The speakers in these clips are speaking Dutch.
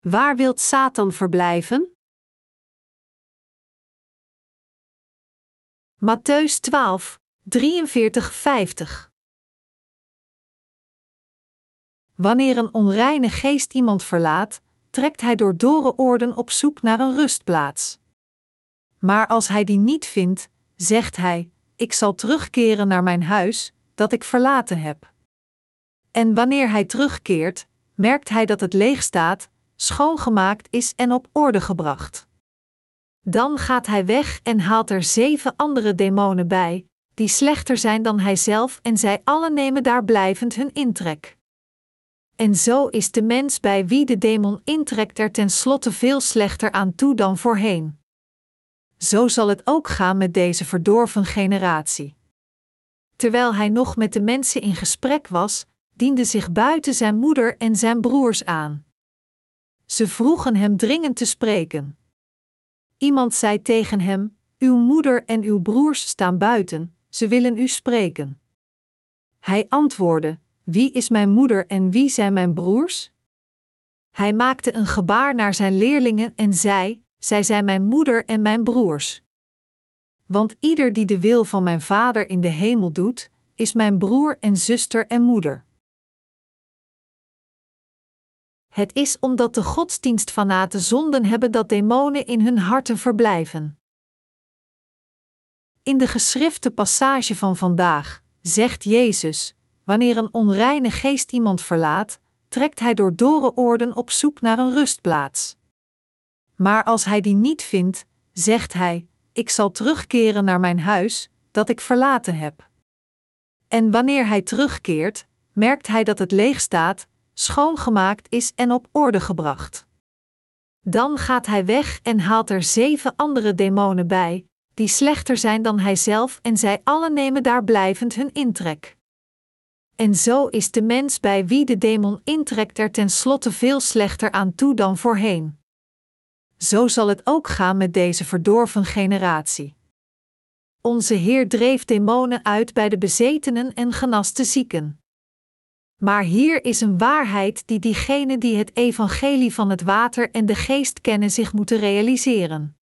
Waar wilt Satan verblijven? Matthäus 12, 43, 50 Wanneer een onreine geest iemand verlaat, trekt hij door dorre oorden op zoek naar een rustplaats. Maar als hij die niet vindt, zegt hij: Ik zal terugkeren naar mijn huis, dat ik verlaten heb. En wanneer hij terugkeert, merkt hij dat het leeg staat, schoongemaakt is en op orde gebracht. Dan gaat hij weg en haalt er zeven andere demonen bij, die slechter zijn dan hij zelf, en zij alle nemen daar blijvend hun intrek. En zo is de mens bij wie de demon intrekt er tenslotte veel slechter aan toe dan voorheen. Zo zal het ook gaan met deze verdorven generatie. Terwijl hij nog met de mensen in gesprek was, diende zich buiten zijn moeder en zijn broers aan. Ze vroegen hem dringend te spreken. Iemand zei tegen hem: Uw moeder en uw broers staan buiten, ze willen u spreken. Hij antwoordde: Wie is mijn moeder en wie zijn mijn broers? Hij maakte een gebaar naar zijn leerlingen en zei: Zij zijn mijn moeder en mijn broers. Want ieder die de wil van mijn Vader in de hemel doet, is mijn broer en zuster en moeder. Het is omdat de godsdienstfanaten zonden hebben dat demonen in hun harten verblijven. In de geschrifte passage van vandaag zegt Jezus: Wanneer een onreine geest iemand verlaat, trekt hij door dorre oorden op zoek naar een rustplaats. Maar als hij die niet vindt, zegt hij: Ik zal terugkeren naar mijn huis, dat ik verlaten heb. En wanneer hij terugkeert, merkt hij dat het leeg staat, schoongemaakt is en op orde gebracht. Dan gaat hij weg en haalt er zeven andere demonen bij, die slechter zijn dan hij zelf, en zij alle nemen daar blijvend hun intrek. En zo is de mens bij wie de demon intrekt er tenslotte veel slechter aan toe dan voorheen. Zo zal het ook gaan met deze verdorven generatie. Onze Heer dreef demonen uit bij de bezetenen en genaste zieken. Maar hier is een waarheid die diegenen die het evangelie van het water en de geest kennen zich moeten realiseren.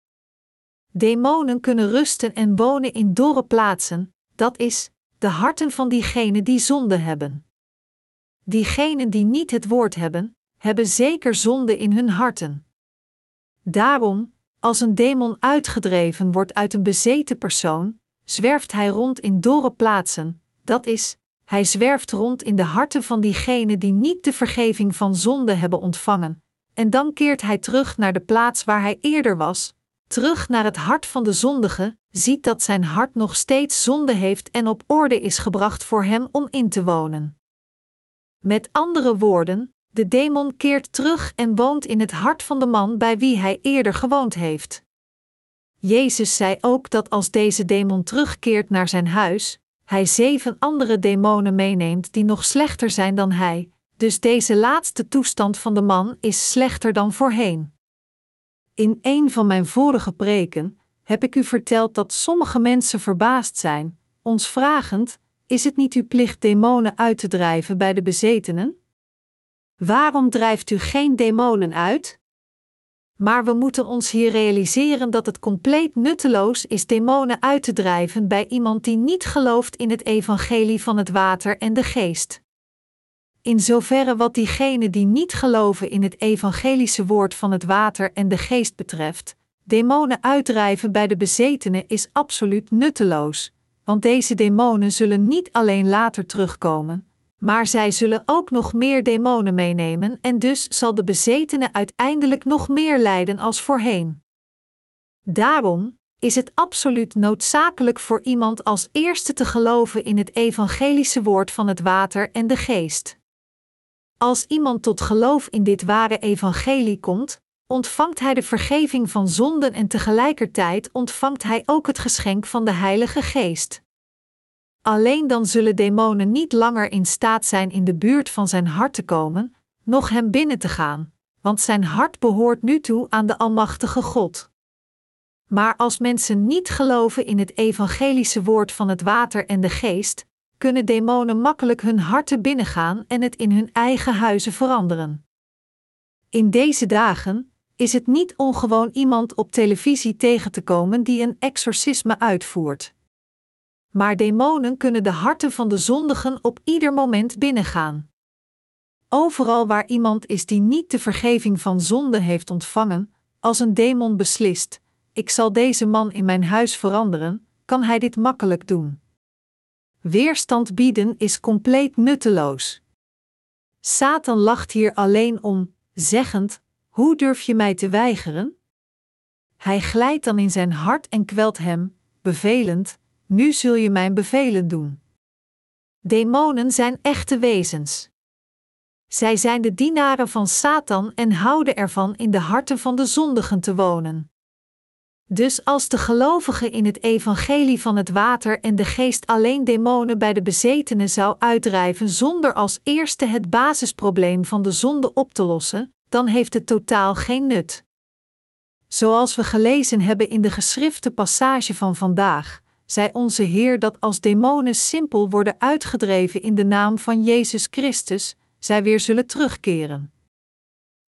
Demonen kunnen rusten en wonen in dorre plaatsen, dat is, de harten van diegenen die zonde hebben. Diegenen die niet het woord hebben, hebben zeker zonde in hun harten. Daarom, als een demon uitgedreven wordt uit een bezeten persoon, zwerft hij rond in dorre plaatsen, dat is, hij zwerft rond in de harten van diegenen die niet de vergeving van zonde hebben ontvangen, en dan keert hij terug naar de plaats waar hij eerder was, terug naar het hart van de zondige, ziet dat zijn hart nog steeds zonde heeft en op orde is gebracht voor hem om in te wonen. Met andere woorden, de demon keert terug en woont in het hart van de man bij wie hij eerder gewoond heeft. Jezus zei ook dat als deze demon terugkeert naar zijn huis, hij zeven andere demonen meeneemt die nog slechter zijn dan hij, dus deze laatste toestand van de man is slechter dan voorheen. In een van mijn vorige preken heb ik u verteld dat sommige mensen verbaasd zijn, ons vragend: Is het niet uw plicht demonen uit te drijven bij de bezetenen? Waarom drijft u geen demonen uit? Maar we moeten ons hier realiseren dat het compleet nutteloos is demonen uit te drijven bij iemand die niet gelooft in het evangelie van het water en de geest. In zoverre wat diegenen die niet geloven in het evangelische woord van het water en de geest betreft, demonen uitdrijven bij de bezetenen is absoluut nutteloos, want deze demonen zullen niet alleen later terugkomen, maar zij zullen ook nog meer demonen meenemen en dus zal de bezetene uiteindelijk nog meer lijden als voorheen. Daarom is het absoluut noodzakelijk voor iemand als eerste te geloven in het evangelische woord van het water en de geest. Als iemand tot geloof in dit ware evangelie komt, ontvangt hij de vergeving van zonden en tegelijkertijd ontvangt hij ook het geschenk van de Heilige Geest. Alleen dan zullen demonen niet langer in staat zijn in de buurt van zijn hart te komen, noch hem binnen te gaan, want zijn hart behoort nu toe aan de Almachtige God. Maar als mensen niet geloven in het evangelische woord van het water en de geest, kunnen demonen makkelijk hun harten binnengaan en het in hun eigen huizen veranderen. In deze dagen is het niet ongewoon iemand op televisie tegen te komen die een exorcisme uitvoert. Maar demonen kunnen de harten van de zondigen op ieder moment binnengaan. Overal waar iemand is die niet de vergeving van zonde heeft ontvangen, als een demon beslist: Ik zal deze man in mijn huis veranderen, kan hij dit makkelijk doen. Weerstand bieden is compleet nutteloos. Satan lacht hier alleen om, zeggend: Hoe durf je mij te weigeren? Hij glijdt dan in zijn hart en kwelt hem, bevelend: Nu zul je mijn bevelen doen. Demonen zijn echte wezens. Zij zijn de dienaren van Satan en houden ervan in de harten van de zondigen te wonen. Dus als de gelovige in het evangelie van het water en de geest alleen demonen bij de bezetenen zou uitdrijven zonder als eerste het basisprobleem van de zonde op te lossen, dan heeft het totaal geen nut. Zoals we gelezen hebben in de geschrifte passage van vandaag, zei onze Heer dat als demonen simpel worden uitgedreven in de naam van Jezus Christus, zij weer zullen terugkeren.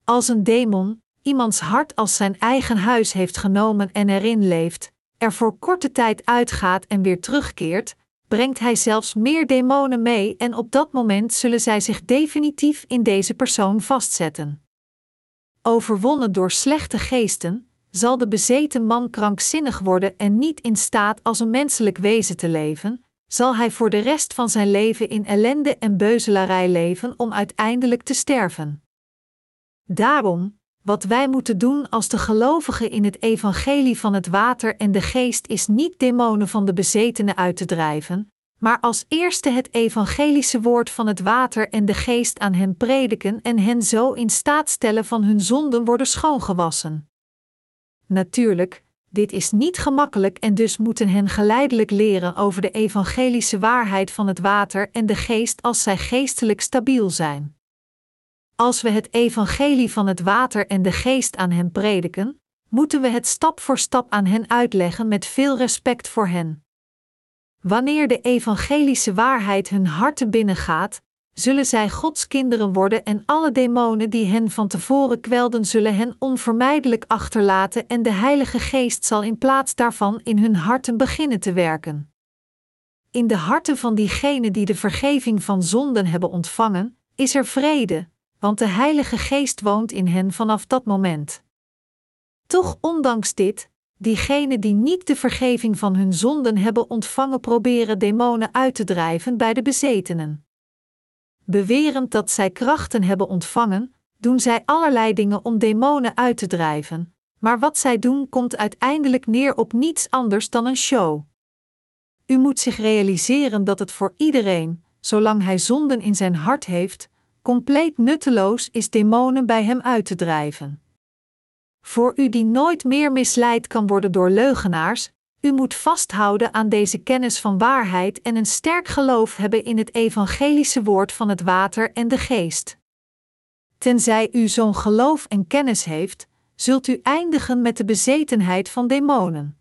Als een demon, iemands hart als zijn eigen huis heeft genomen en erin leeft, er voor korte tijd uitgaat en weer terugkeert, brengt hij zelfs meer demonen mee en op dat moment zullen zij zich definitief in deze persoon vastzetten. Overwonnen door slechte geesten, zal de bezeten man krankzinnig worden en niet in staat als een menselijk wezen te leven, zal hij voor de rest van zijn leven in ellende en beuzelarij leven om uiteindelijk te sterven. Daarom, wat wij moeten doen als de gelovigen in het evangelie van het water en de geest is niet demonen van de bezetenen uit te drijven, maar als eerste het evangelische woord van het water en de geest aan hen prediken en hen zo in staat stellen van hun zonden worden schoongewassen. Natuurlijk, dit is niet gemakkelijk en dus moeten hen geleidelijk leren over de evangelische waarheid van het water en de geest als zij geestelijk stabiel zijn. Als we het evangelie van het water en de geest aan hen prediken, moeten we het stap voor stap aan hen uitleggen met veel respect voor hen. Wanneer de evangelische waarheid hun harten binnengaat, zullen zij Gods kinderen worden en alle demonen die hen van tevoren kwelden zullen hen onvermijdelijk achterlaten en de Heilige Geest zal in plaats daarvan in hun harten beginnen te werken. In de harten van diegenen die de vergeving van zonden hebben ontvangen, is er vrede, want de Heilige Geest woont in hen vanaf dat moment. Toch ondanks dit, diegenen die niet de vergeving van hun zonden hebben ontvangen proberen demonen uit te drijven bij de bezetenen bewerend dat zij krachten hebben ontvangen, doen zij allerlei dingen om demonen uit te drijven, maar wat zij doen komt uiteindelijk neer op niets anders dan een show. U moet zich realiseren dat het voor iedereen, zolang hij zonden in zijn hart heeft, compleet nutteloos is demonen bij hem uit te drijven. Voor u die nooit meer misleid kan worden door leugenaars, u moet vasthouden aan deze kennis van waarheid en een sterk geloof hebben in het evangelische woord van het water en de geest. Tenzij u zo'n geloof en kennis heeft, zult u eindigen met de bezetenheid van demonen.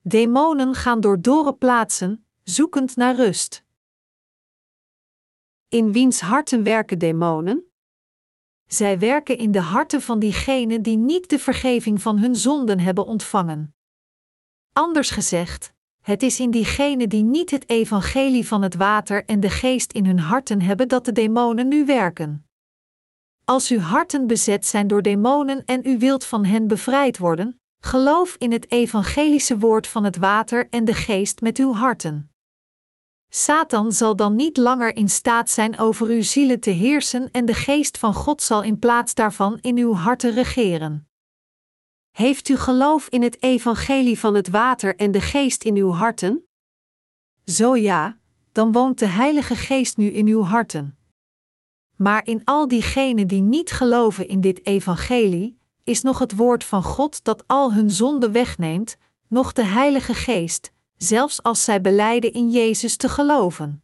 Demonen gaan door dorre plaatsen, zoekend naar rust. In wiens harten werken demonen? Zij werken in de harten van diegenen die niet de vergeving van hun zonden hebben ontvangen. Anders gezegd, het is in diegenen die niet het evangelie van het water en de geest in hun harten hebben dat de demonen nu werken. Als uw harten bezet zijn door demonen en u wilt van hen bevrijd worden, geloof in het evangelische woord van het water en de geest met uw harten. Satan zal dan niet langer in staat zijn over uw zielen te heersen en de geest van God zal in plaats daarvan in uw harten regeren. Heeft u geloof in het evangelie van het water en de geest in uw harten? Zo ja, dan woont de Heilige Geest nu in uw harten. Maar in al diegenen die niet geloven in dit evangelie, is nog het woord van God dat al hun zonde wegneemt, nog de Heilige Geest, zelfs als zij beleiden in Jezus te geloven.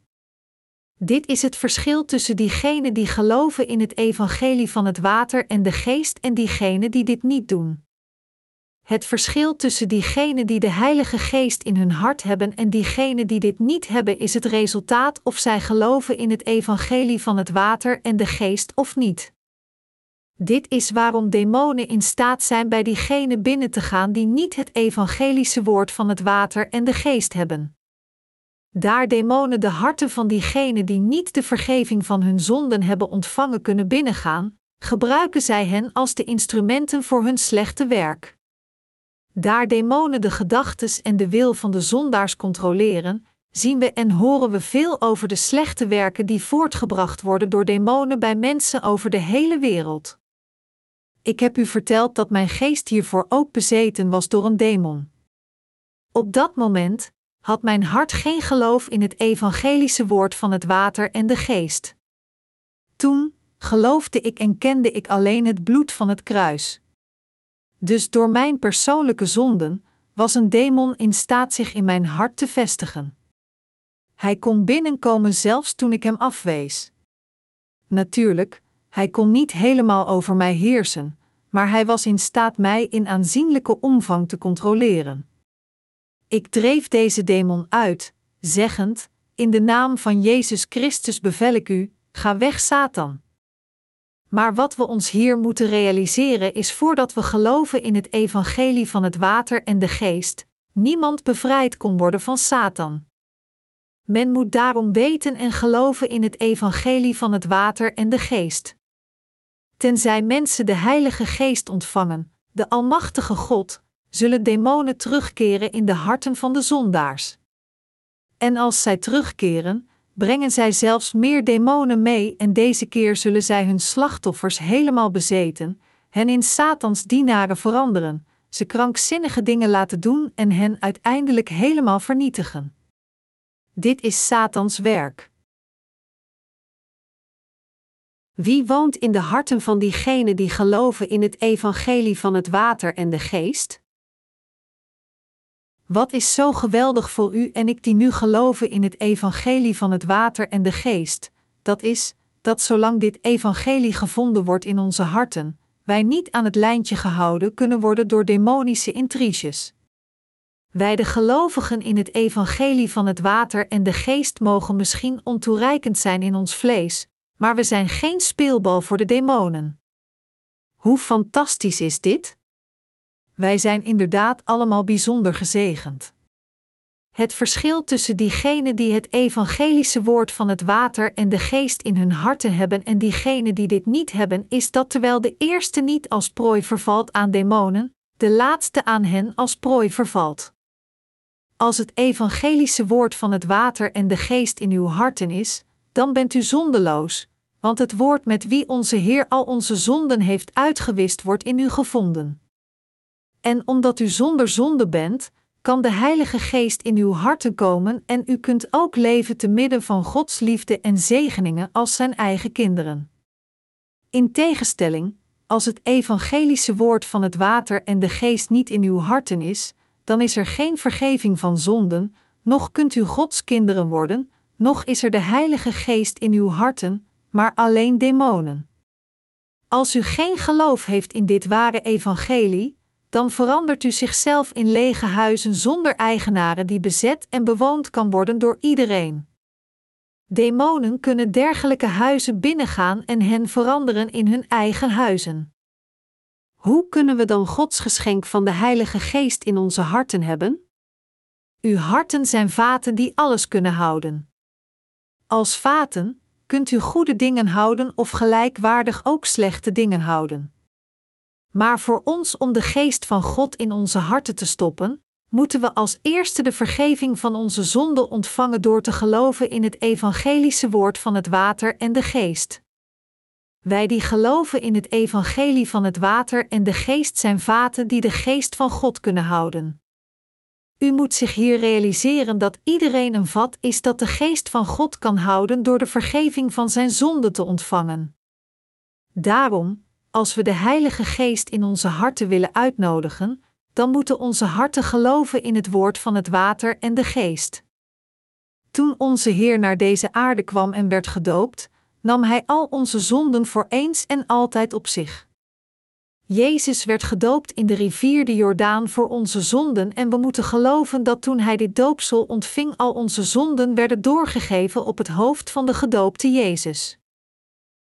Dit is het verschil tussen diegenen die geloven in het evangelie van het water en de geest en diegenen die dit niet doen. Het verschil tussen diegenen die de Heilige Geest in hun hart hebben en diegenen die dit niet hebben is het resultaat of zij geloven in het evangelie van het water en de geest of niet. Dit is waarom demonen in staat zijn bij diegenen binnen te gaan die niet het evangelische woord van het water en de geest hebben. Daar demonen de harten van diegenen die niet de vergeving van hun zonden hebben ontvangen kunnen binnengaan, gebruiken zij hen als de instrumenten voor hun slechte werk. Daar demonen de gedachtes en de wil van de zondaars controleren, zien we en horen we veel over de slechte werken die voortgebracht worden door demonen bij mensen over de hele wereld. Ik heb u verteld dat mijn geest hiervoor ook bezeten was door een demon. Op dat moment had mijn hart geen geloof in het evangelische woord van het water en de geest. Toen geloofde ik en kende ik alleen het bloed van het kruis. Dus door mijn persoonlijke zonden was een demon in staat zich in mijn hart te vestigen. Hij kon binnenkomen zelfs toen ik hem afwees. Natuurlijk, hij kon niet helemaal over mij heersen, maar hij was in staat mij in aanzienlijke omvang te controleren. Ik dreef deze demon uit, zeggend: In de naam van Jezus Christus bevel ik u: ga weg, Satan. Maar wat we ons hier moeten realiseren is voordat we geloven in het evangelie van het water en de geest, niemand bevrijd kon worden van Satan. Men moet daarom weten en geloven in het evangelie van het water en de geest. Tenzij mensen de Heilige Geest ontvangen, de Almachtige God, zullen demonen terugkeren in de harten van de zondaars. En als zij terugkeren, brengen zij zelfs meer demonen mee en deze keer zullen zij hun slachtoffers helemaal bezeten, hen in Satans dienaren veranderen, ze krankzinnige dingen laten doen en hen uiteindelijk helemaal vernietigen. Dit is Satans werk. Wie woont in de harten van diegenen die geloven in het evangelie van het water en de geest? Wat is zo geweldig voor u en ik die nu geloven in het evangelie van het water en de geest? Dat is, dat zolang dit evangelie gevonden wordt in onze harten, wij niet aan het lijntje gehouden kunnen worden door demonische intriges. Wij de gelovigen in het evangelie van het water en de geest mogen misschien ontoereikend zijn in ons vlees, maar we zijn geen speelbal voor de demonen. Hoe fantastisch is dit? Wij zijn inderdaad allemaal bijzonder gezegend. Het verschil tussen diegenen die het evangelische woord van het water en de geest in hun harten hebben en diegenen die dit niet hebben, is dat terwijl de eerste niet als prooi vervalt aan demonen, de laatste aan hen als prooi vervalt. Als het evangelische woord van het water en de geest in uw harten is, dan bent u zondeloos, want het woord met wie onze Heer al onze zonden heeft uitgewist wordt in u gevonden. En omdat u zonder zonde bent, kan de Heilige Geest in uw harten komen en u kunt ook leven te midden van Gods liefde en zegeningen als zijn eigen kinderen. In tegenstelling, als het evangelische woord van het water en de geest niet in uw harten is, dan is er geen vergeving van zonden, noch kunt u Gods kinderen worden, noch is er de Heilige Geest in uw harten, maar alleen demonen. Als u geen geloof heeft in dit ware evangelie, dan verandert u zichzelf in lege huizen zonder eigenaren die bezet en bewoond kan worden door iedereen. Demonen kunnen dergelijke huizen binnengaan en hen veranderen in hun eigen huizen. Hoe kunnen we dan Gods geschenk van de Heilige Geest in onze harten hebben? Uw harten zijn vaten die alles kunnen houden. Als vaten kunt u goede dingen houden of gelijkwaardig ook slechte dingen houden. Maar voor ons om de geest van God in onze harten te stoppen, moeten we als eerste de vergeving van onze zonden ontvangen door te geloven in het evangelische woord van het water en de geest. Wij die geloven in het evangelie van het water en de geest zijn vaten die de geest van God kunnen houden. U moet zich hier realiseren dat iedereen een vat is dat de geest van God kan houden door de vergeving van zijn zonde te ontvangen. Daarom, als we de Heilige Geest in onze harten willen uitnodigen, dan moeten onze harten geloven in het woord van het water en de geest. Toen onze Heer naar deze aarde kwam en werd gedoopt, nam Hij al onze zonden voor eens en altijd op zich. Jezus werd gedoopt in de rivier de Jordaan voor onze zonden en we moeten geloven dat toen hij dit doopsel ontving al onze zonden werden doorgegeven op het hoofd van de gedoopte Jezus.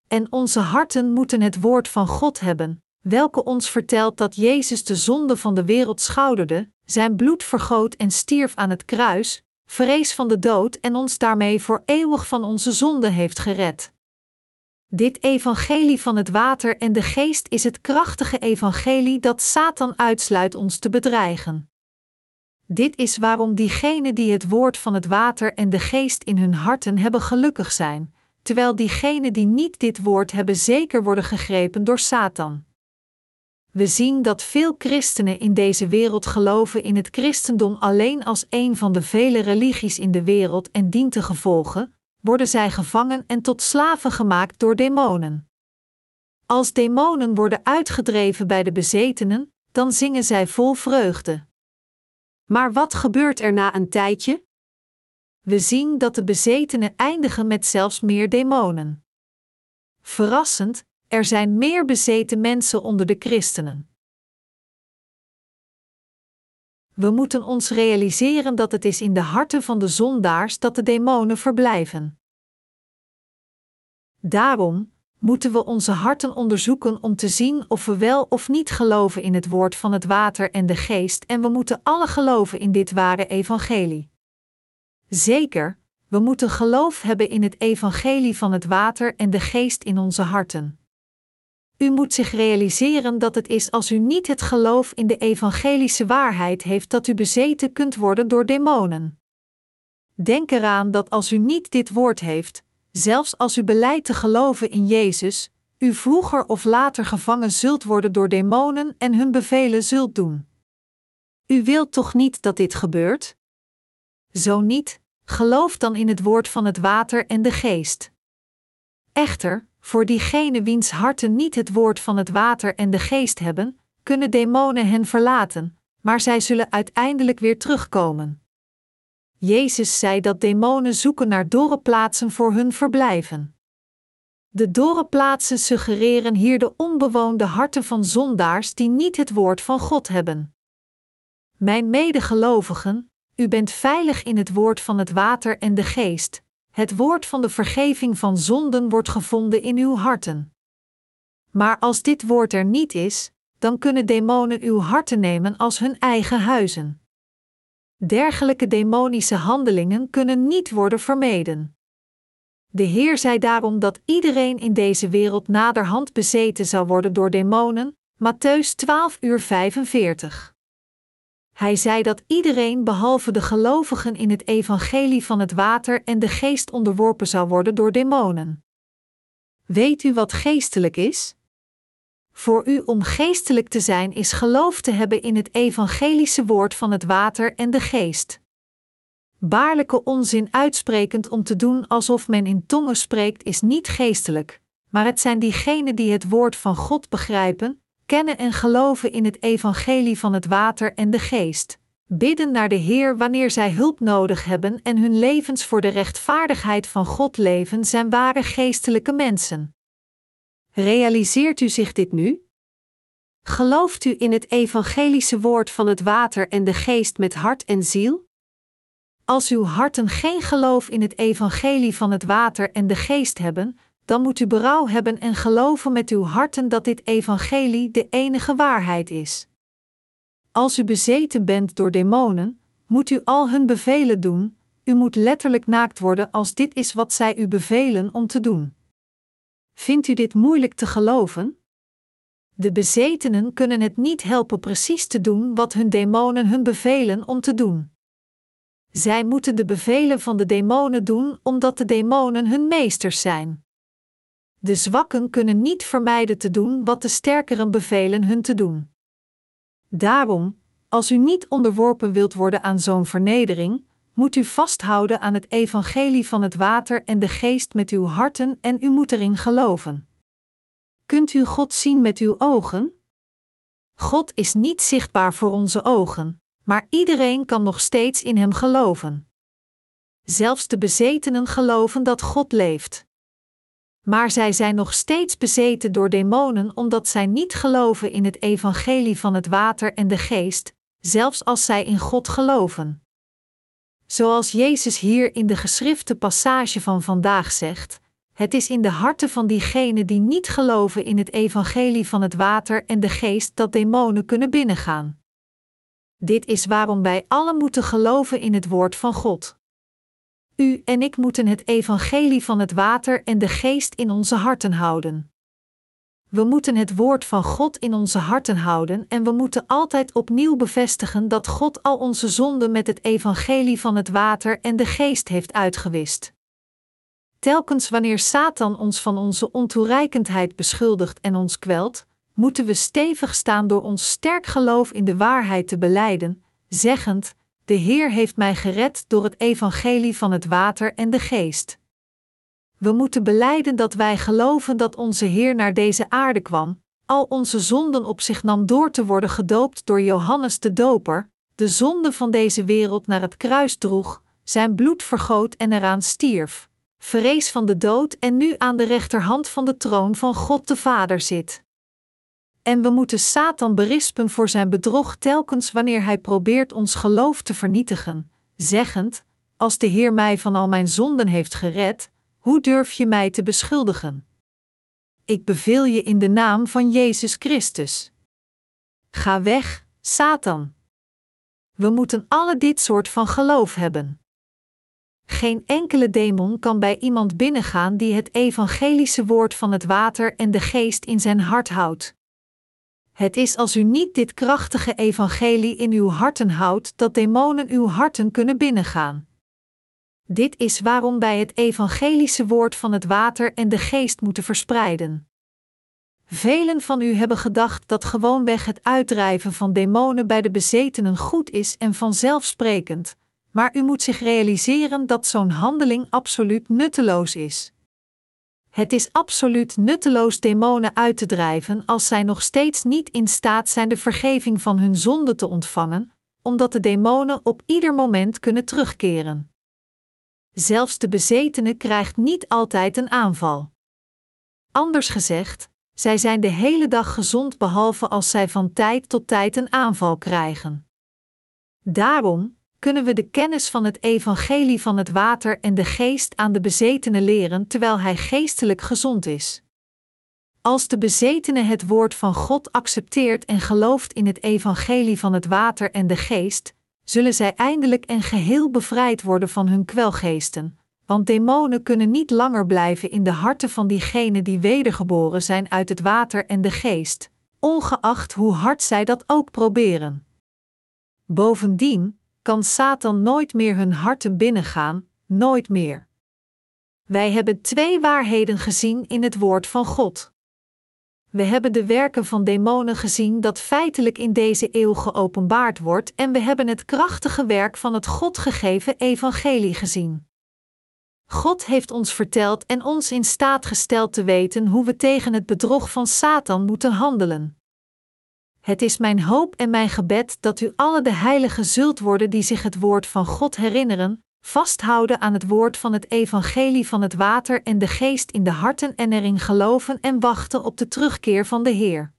En onze harten moeten het woord van God hebben, welke ons vertelt dat Jezus de zonde van de wereld schouderde, zijn bloed vergoot en stierf aan het kruis, vrees van de dood en ons daarmee voor eeuwig van onze zonde heeft gered. Dit evangelie van het water en de geest is het krachtige evangelie dat Satan uitsluit ons te bedreigen. Dit is waarom diegenen die het woord van het water en de geest in hun harten hebben gelukkig zijn, terwijl diegenen die niet dit woord hebben zeker worden gegrepen door Satan. We zien dat veel christenen in deze wereld geloven in het christendom alleen als een van de vele religies in de wereld en dient te gevolgen, worden zij gevangen en tot slaven gemaakt door demonen. Als demonen worden uitgedreven bij de bezetenen, dan zingen zij vol vreugde. Maar wat gebeurt er na een tijdje? We zien dat de bezetenen eindigen met zelfs meer demonen. Verrassend, er zijn meer bezeten mensen onder de christenen. We moeten ons realiseren dat het is in de harten van de zondaars dat de demonen verblijven. Daarom moeten we onze harten onderzoeken om te zien of we wel of niet geloven in het woord van het water en de geest, en we moeten alle geloven in dit ware evangelie. Zeker, we moeten geloof hebben in het evangelie van het water en de geest in onze harten. U moet zich realiseren dat het is als u niet het geloof in de evangelische waarheid heeft dat u bezeten kunt worden door demonen. Denk eraan dat als u niet dit woord heeft, zelfs als u beleidt te geloven in Jezus, u vroeger of later gevangen zult worden door demonen en hun bevelen zult doen. U wilt toch niet dat dit gebeurt? Zo niet, geloof dan in het woord van het water en de geest. Echter, voor diegene wiens harten niet het woord van het water en de geest hebben, kunnen demonen hen verlaten, maar zij zullen uiteindelijk weer terugkomen. Jezus zei dat demonen zoeken naar dorre plaatsen voor hun verblijven. De dorre plaatsen suggereren hier de onbewoonde harten van zondaars die niet het woord van God hebben. Mijn medegelovigen, u bent veilig in het woord van het water en de geest, het woord van de vergeving van zonden wordt gevonden in uw harten. Maar als dit woord er niet is, dan kunnen demonen uw harten nemen als hun eigen huizen. Dergelijke demonische handelingen kunnen niet worden vermeden. De Heer zei daarom dat iedereen in deze wereld naderhand bezeten zou worden door demonen, Matthäus 12 uur 45. Hij zei dat iedereen behalve de gelovigen in het evangelie van het water en de geest onderworpen zou worden door demonen. Weet u wat geestelijk is? Voor u om geestelijk te zijn is geloof te hebben in het evangelische woord van het water en de geest. Baarlijke onzin uitsprekend om te doen alsof men in tongen spreekt is niet geestelijk, maar het zijn diegenen die het woord van God begrijpen, kennen en geloven in het evangelie van het water en de geest, bidden naar de Heer wanneer zij hulp nodig hebben en hun levens voor de rechtvaardigheid van God leven, zijn ware geestelijke mensen. Realiseert u zich dit nu? Gelooft u in het evangelische woord van het water en de geest met hart en ziel? Als uw harten geen geloof in het evangelie van het water en de geest hebben, dan moet u berouw hebben en geloven met uw harten dat dit evangelie de enige waarheid is. Als u bezeten bent door demonen, moet u al hun bevelen doen, u moet letterlijk naakt worden als dit is wat zij u bevelen om te doen. Vindt u dit moeilijk te geloven? De bezetenen kunnen het niet helpen precies te doen wat hun demonen hun bevelen om te doen. Zij moeten de bevelen van de demonen doen omdat de demonen hun meesters zijn. De zwakken kunnen niet vermijden te doen wat de sterkeren bevelen hun te doen. Daarom, als u niet onderworpen wilt worden aan zo'n vernedering, moet u vasthouden aan het evangelie van het water en de geest met uw harten en u moet erin geloven. Kunt u God zien met uw ogen? God is niet zichtbaar voor onze ogen, maar iedereen kan nog steeds in Hem geloven. Zelfs de bezetenen geloven dat God leeft. Maar zij zijn nog steeds bezeten door demonen omdat zij niet geloven in het evangelie van het water en de geest, zelfs als zij in God geloven. Zoals Jezus hier in de geschrifte passage van vandaag zegt: Het is in de harten van diegenen die niet geloven in het evangelie van het water en de geest dat demonen kunnen binnengaan. Dit is waarom wij allen moeten geloven in het woord van God. U en ik moeten het evangelie van het water en de geest in onze harten houden. We moeten het woord van God in onze harten houden en we moeten altijd opnieuw bevestigen dat God al onze zonden met het evangelie van het water en de geest heeft uitgewist. Telkens wanneer Satan ons van onze ontoereikendheid beschuldigt en ons kwelt, moeten we stevig staan door ons sterk geloof in de waarheid te beleiden, zeggend: De Heer heeft mij gered door het evangelie van het water en de geest. We moeten beleiden dat wij geloven dat onze Heer naar deze aarde kwam, al onze zonden op zich nam door te worden gedoopt door Johannes de Doper, de zonde van deze wereld naar het kruis droeg, zijn bloed vergoot en eraan stierf, vrees van de dood en nu aan de rechterhand van de troon van God de Vader zit. En we moeten Satan berispen voor zijn bedrog telkens wanneer hij probeert ons geloof te vernietigen, zeggend: Als de Heer mij van al mijn zonden heeft gered, hoe durf je mij te beschuldigen? Ik beveel je in de naam van Jezus Christus. Ga weg, Satan. We moeten alle dit soort van geloof hebben. Geen enkele demon kan bij iemand binnengaan die het evangelische woord van het water en de geest in zijn hart houdt. Het is als u niet dit krachtige evangelie in uw harten houdt dat demonen uw harten kunnen binnengaan. Dit is waarom wij het evangelische woord van het water en de geest moeten verspreiden. Velen van u hebben gedacht dat gewoonweg het uitdrijven van demonen bij de bezetenen goed is en vanzelfsprekend, maar u moet zich realiseren dat zo'n handeling absoluut nutteloos is. Het is absoluut nutteloos demonen uit te drijven als zij nog steeds niet in staat zijn de vergeving van hun zonde te ontvangen, omdat de demonen op ieder moment kunnen terugkeren. Zelfs de bezetene krijgt niet altijd een aanval. Anders gezegd, zij zijn de hele dag gezond behalve als zij van tijd tot tijd een aanval krijgen. Daarom kunnen we de kennis van het evangelie van het water en de geest aan de bezetene leren terwijl hij geestelijk gezond is. Als de bezetene het woord van God accepteert en gelooft in het evangelie van het water en de geest, zullen zij eindelijk en geheel bevrijd worden van hun kwelgeesten, want demonen kunnen niet langer blijven in de harten van diegenen die wedergeboren zijn uit het water en de geest, ongeacht hoe hard zij dat ook proberen. Bovendien kan Satan nooit meer hun harten binnengaan, nooit meer. Wij hebben twee waarheden gezien in het woord van God. We hebben de werken van demonen gezien dat feitelijk in deze eeuw geopenbaard wordt en we hebben het krachtige werk van het God gegeven evangelie gezien. God heeft ons verteld en ons in staat gesteld te weten hoe we tegen het bedrog van Satan moeten handelen. Het is mijn hoop en mijn gebed dat u alle de heiligen zult worden die zich het woord van God herinneren, vasthouden aan het woord van het evangelie van het water en de geest in de harten en erin geloven en wachten op de terugkeer van de Heer.